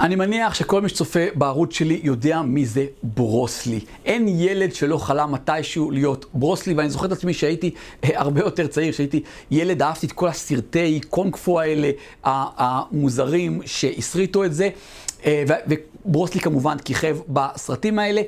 אני מניח שכל מי שצופה בערוץ שלי יודע מי זה ברוסלי. אין ילד שלא חלם מתישהו להיות ברוסלי, ואני זוכר את עצמי שהייתי אה, הרבה יותר צעיר, שהייתי ילד, אהבתי את כל הסרטי קונג פו האלה, המוזרים שהסריטו את זה. אה, וברוסלי כמובן כיכב בסרטים האלה.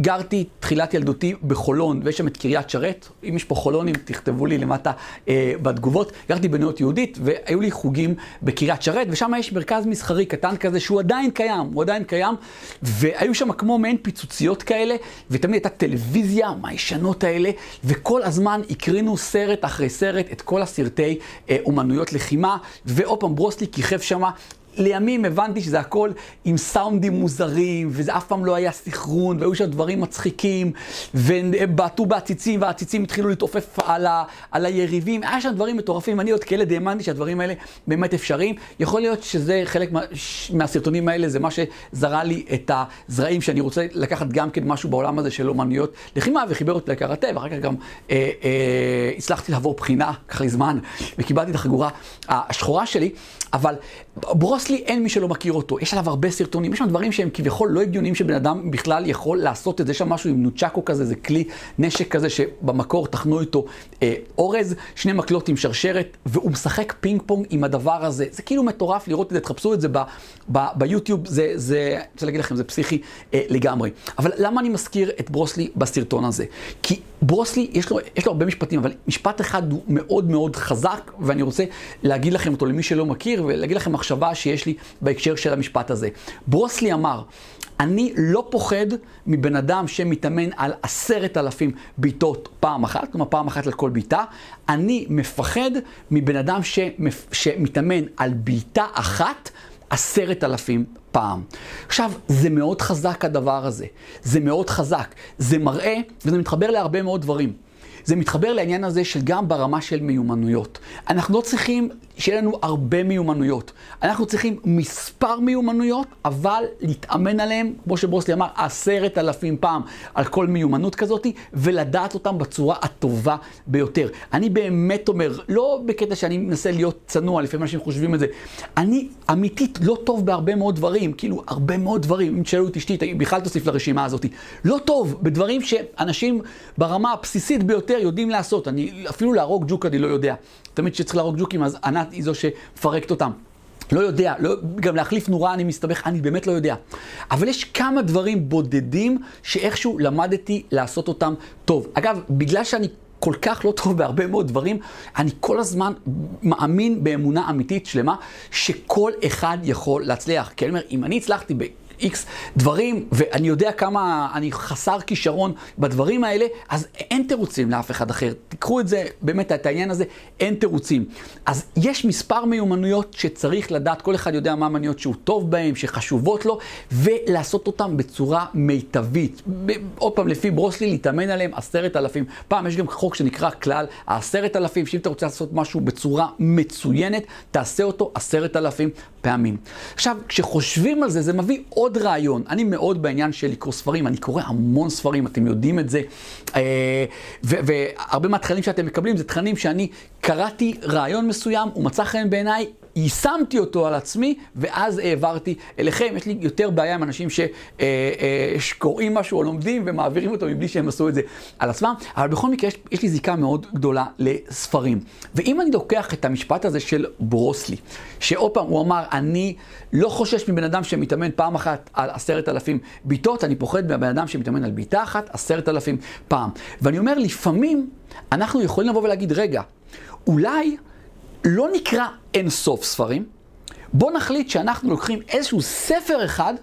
גרתי תחילת ילדותי בחולון, ויש שם את קריית שרת. אם יש פה חולונים, תכתבו לי למטה אה, בתגובות. גרתי בנאות יהודית, והיו לי חוגים בקריית שרת, ושם יש מרכז מסחרי קטן כזה, שהוא עדיין קיים, הוא עדיין קיים. והיו שם כמו מעין פיצוציות כאלה, ותמיד הייתה טלוויזיה מהישנות האלה, וכל הזמן הקרינו סרט אחרי סרט את כל הסרטי אה, אומנויות לחימה, ועוד פעם ברוסלי כיכב שמה. לימים הבנתי שזה הכל עם סאונדים מוזרים, וזה אף פעם לא היה סחרון, והיו שם דברים מצחיקים, והם בעטו בעציצים, והעציצים התחילו להתעופף על, ה, על היריבים. היה שם דברים מטורפים, אני עוד כילד האמנתי שהדברים האלה באמת אפשריים. יכול להיות שזה חלק מה, מהסרטונים האלה, זה מה שזרה לי את הזרעים, שאני רוצה לקחת גם כן משהו בעולם הזה של אומנויות לחימה, וחיבר אותי לקראטה, ואחר כך גם אה, אה, הצלחתי לעבור בחינה, ככה זמן, וקיבלתי את החגורה השחורה שלי. אבל ברוסלי אין מי שלא מכיר אותו, יש עליו הרבה סרטונים, יש שם דברים שהם כביכול לא הגיוניים שבן אדם בכלל יכול לעשות את זה, יש שם משהו עם נוצ'קו כזה, זה כלי נשק כזה שבמקור תחנו איתו אה, אורז, שני מקלות עם שרשרת, והוא משחק פינג פונג עם הדבר הזה, זה כאילו מטורף לראות את זה, תחפשו את זה ביוטיוב, זה, זה, אני רוצה להגיד לכם, זה פסיכי אה, לגמרי. אבל למה אני מזכיר את ברוסלי בסרטון הזה? כי ברוסלי, יש לו, יש לו הרבה משפטים, אבל משפט אחד הוא מאוד מאוד חזק, ואני רוצה להגיד לכם אותו למי שלא מכיר, ולהגיד לכם מחשבה שיש לי בהקשר של המשפט הזה. ברוסלי אמר, אני לא פוחד מבן אדם שמתאמן על עשרת אלפים בעיטות פעם אחת, כלומר פעם אחת על כל בעיטה, אני מפחד מבן אדם שמפ... שמתאמן על בעיטה אחת עשרת אלפים פעם. עכשיו, זה מאוד חזק הדבר הזה, זה מאוד חזק, זה מראה, וזה מתחבר להרבה מאוד דברים. זה מתחבר לעניין הזה של גם ברמה של מיומנויות. אנחנו לא צריכים שיהיה לנו הרבה מיומנויות. אנחנו צריכים מספר מיומנויות, אבל להתאמן עליהם, כמו שברוסלי אמר, עשרת אלפים פעם על כל מיומנות כזאת, ולדעת אותם בצורה הטובה ביותר. אני באמת אומר, לא בקטע שאני מנסה להיות צנוע, לפעמים אנשים חושבים את זה, אני אמיתית לא טוב בהרבה מאוד דברים, כאילו, הרבה מאוד דברים. אם תשאלו את אשתי, בכלל תוסיף לרשימה הזאת. לא טוב בדברים שאנשים ברמה הבסיסית ביותר יודעים לעשות. אני, אפילו להרוג ג'וק אני לא יודע. תמיד כשצריך להרוג ג'וקים, אז ענת היא זו שמפרקת אותם. לא יודע, לא, גם להחליף נורה אני מסתבך, אני באמת לא יודע. אבל יש כמה דברים בודדים שאיכשהו למדתי לעשות אותם טוב. אגב, בגלל שאני כל כך לא טוב בהרבה מאוד דברים, אני כל הזמן מאמין באמונה אמיתית שלמה, שכל אחד יכול להצליח. כי אני אומר, אם אני הצלחתי ב... איקס דברים, ואני יודע כמה אני חסר כישרון בדברים האלה, אז אין תירוצים לאף אחד אחר. תיקחו את זה, באמת, את העניין הזה, אין תירוצים. אז יש מספר מיומנויות שצריך לדעת, כל אחד יודע מה המניות שהוא טוב בהן, שחשובות לו, ולעשות אותן בצורה מיטבית. עוד פעם, לפי ברוסלי, להתאמן עליהם עשרת אלפים. פעם יש גם חוק שנקרא כלל העשרת אלפים, שאם אתה רוצה לעשות משהו בצורה מצוינת, תעשה אותו עשרת אלפים פעמים. עכשיו, כשחושבים על זה, זה מביא עוד... עוד רעיון, אני מאוד בעניין של לקרוא ספרים, אני קורא המון ספרים, אתם יודעים את זה, אה, והרבה מהתכנים שאתם מקבלים זה תכנים שאני קראתי רעיון מסוים, הוא מצא חן בעיניי, יישמתי אותו על עצמי, ואז העברתי אליכם. יש לי יותר בעיה עם אנשים אה, אה, שקוראים משהו או לומדים ומעבירים אותו מבלי שהם עשו את זה על עצמם, אבל בכל מקרה יש, יש לי זיקה מאוד גדולה לספרים. ואם אני לוקח את המשפט הזה של ברוסלי, שעוד פעם הוא אמר, אני לא חושש מבן אדם שמתאמן פעם אחת על עשרת אלפים בעיטות, אני פוחד מהבן אדם שמתאמן על בעיטה אחת עשרת אלפים פעם. ואני אומר, לפעמים אנחנו יכולים לבוא ולהגיד, רגע, אולי לא נקרא אין סוף ספרים, בואו נחליט שאנחנו לוקחים איזשהו ספר אחד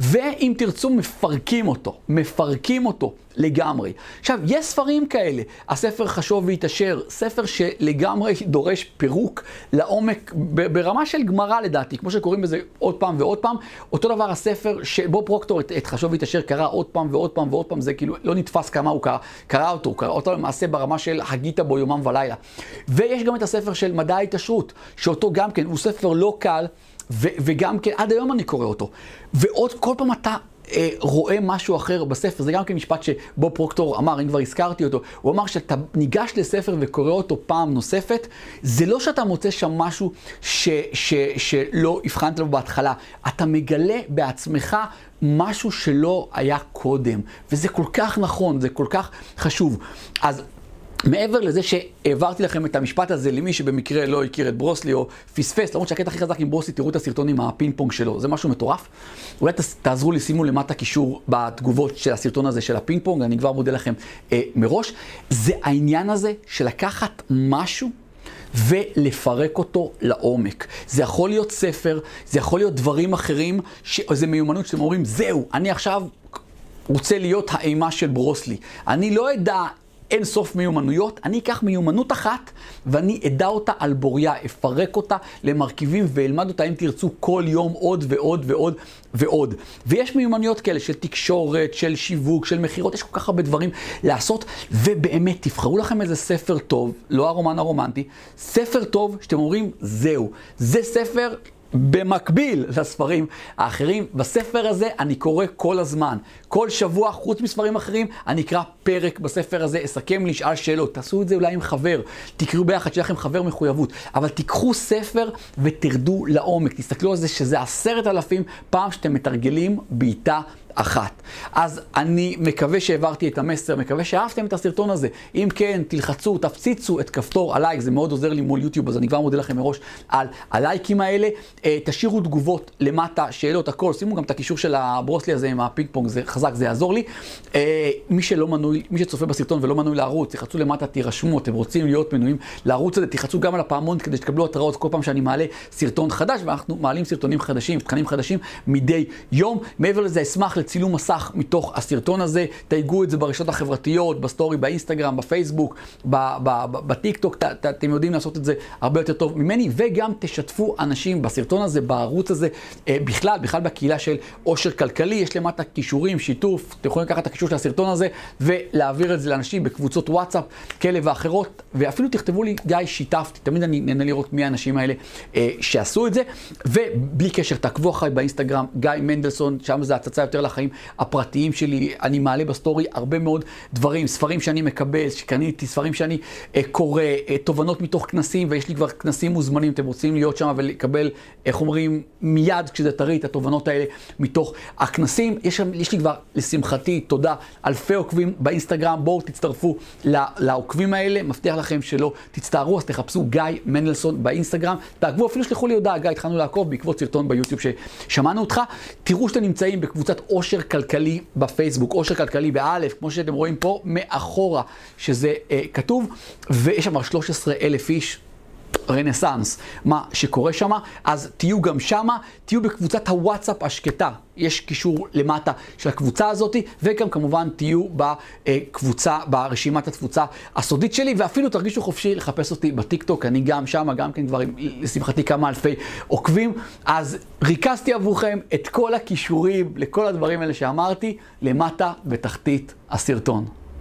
ואם תרצו, מפרקים אותו, מפרקים אותו לגמרי. עכשיו, יש ספרים כאלה, הספר חשוב והתעשר, ספר שלגמרי דורש פירוק לעומק, ברמה של גמרא לדעתי, כמו שקוראים בזה עוד פעם ועוד פעם. אותו דבר הספר שבו פרוקטור את, את חשוב והתעשר קרא עוד פעם ועוד פעם ועוד פעם, זה כאילו לא נתפס כמה הוא קרא, קרא אותו, הוא קרא אותו למעשה ברמה של הגית בו יומם ולילה. ויש גם את הספר של מדע ההתעשרות, שאותו גם כן, הוא ספר לא קל. ו- וגם כן, עד היום אני קורא אותו. ועוד כל פעם אתה אה, רואה משהו אחר בספר, זה גם כן משפט שבוב פרוקטור אמר, אם כבר הזכרתי אותו, הוא אמר שאתה ניגש לספר וקורא אותו פעם נוספת, זה לא שאתה מוצא שם משהו ש, ש, שלא הבחנת בו בהתחלה, אתה מגלה בעצמך משהו שלא היה קודם, וזה כל כך נכון, זה כל כך חשוב. אז מעבר לזה שהעברתי לכם את המשפט הזה למי שבמקרה לא הכיר את ברוס לי או פספס, למרות שהקטע הכי חזק עם ברוס לי, תראו את הסרטון עם הפינג פונג שלו, זה משהו מטורף. אולי תעזרו לי, שימו למטה קישור בתגובות של הסרטון הזה של הפינג פונג, אני כבר מודה לכם אה, מראש. זה העניין הזה של לקחת משהו ולפרק אותו לעומק. זה יכול להיות ספר, זה יכול להיות דברים אחרים, ש... איזה מיומנות שאתם אומרים, זהו, אני עכשיו רוצה להיות האימה של ברוסלי. אני לא אדע אין סוף מיומנויות, אני אקח מיומנות אחת ואני אדע אותה על בוריה, אפרק אותה למרכיבים ואלמד אותה, אם תרצו, כל יום עוד ועוד ועוד ועוד. ויש מיומנויות כאלה של תקשורת, של שיווק, של מכירות, יש כל כך הרבה דברים לעשות, ובאמת, תבחרו לכם איזה ספר טוב, לא הרומן הרומנטי, ספר טוב שאתם אומרים, זהו, זה ספר במקביל לספרים האחרים. בספר הזה אני קורא כל הזמן. כל שבוע, חוץ מספרים אחרים, אני אקרא פרק בספר הזה, אסכם לי, אשאל שאלות. תעשו את זה אולי עם חבר, תקראו ביחד, שיהיה לכם חבר מחויבות. אבל תיקחו ספר ותרדו לעומק. תסתכלו על זה שזה עשרת אלפים פעם שאתם מתרגלים בעיטה אחת. אז אני מקווה שהעברתי את המסר, מקווה שאהבתם את הסרטון הזה. אם כן, תלחצו, תפציצו את כפתור הלייק, זה מאוד עוזר לי מול יוטיוב, אז אני כבר מודה לכם מראש על הלייקים האלה. אה, תשאירו תגובות למטה, שאלות, הכל. שימו גם את הקישור של הברוס לי הזה עם הפינג פונג, זה חזק, זה יעזור לי. אה, מי שלא מנוי, מי שצופה בסרטון ולא מנוי לערוץ, תלחצו למטה, תירשמו, אתם רוצים להיות מנויים לערוץ הזה, תלחצו גם על הפעמון כדי שתקבלו התראות כל פעם שאני מעלה סרטון חדש, ואנחנו מעלים סרטונים חדשים, תכנים חדשים מדי יום. מעבר לזה, אשמח צילום מסך מתוך הסרטון הזה, תייגו את זה ברשתות החברתיות, בסטורי, באינסטגרם, בפייסבוק, בטיק טוק, אתם יודעים לעשות את זה הרבה יותר טוב ממני, וגם תשתפו אנשים בסרטון הזה, בערוץ הזה, אה, בכלל, בכלל בקהילה של עושר כלכלי, יש למטה קישורים, שיתוף, אתם יכולים לקחת את הקישור של הסרטון הזה ולהעביר את זה לאנשים בקבוצות וואטסאפ כאלה ואחרות, ואפילו תכתבו לי, גיא, שיתפתי, תמיד אני נהנה לראות מי האנשים האלה אה, שעשו את זה, ובלי קשר, תעקבו אחריי באינסטגרם, גיא מנדלסון, שם זה הצצה יותר לך. החיים הפרטיים שלי. אני מעלה בסטורי הרבה מאוד דברים, ספרים שאני מקבל, שקניתי, ספרים שאני אה, קורא, אה, תובנות מתוך כנסים, ויש לי כבר כנסים מוזמנים, אתם רוצים להיות שם ולקבל, איך אומרים, מיד כשזה טרי את התובנות האלה מתוך הכנסים. יש, יש לי כבר, לשמחתי, תודה, אלפי עוקבים באינסטגרם, בואו תצטרפו לעוקבים האלה, מבטיח לכם שלא תצטערו, אז תחפשו גיא מנדלסון באינסטגרם, תעקבו, אפילו שלחו לי הודעה, גיא, התחלנו לעקוב בעקבות סרטון ביוטיוב ששמענו אותך. תראו שאתם נמצאים בקבוצת עושר כלכלי בפייסבוק, עושר כלכלי באלף, כמו שאתם רואים פה מאחורה, שזה אה, כתוב, ויש שם 13 אלף איש. רנסאנס, מה שקורה שם, אז תהיו גם שמה, תהיו בקבוצת הוואטסאפ השקטה, יש קישור למטה של הקבוצה הזאת, וגם כמובן תהיו בקבוצה, ברשימת התפוצה הסודית שלי, ואפילו תרגישו חופשי לחפש אותי בטיקטוק, אני גם שמה, גם כן כבר לשמחתי כמה אלפי עוקבים, אז ריכזתי עבורכם את כל הכישורים לכל הדברים האלה שאמרתי, למטה בתחתית הסרטון.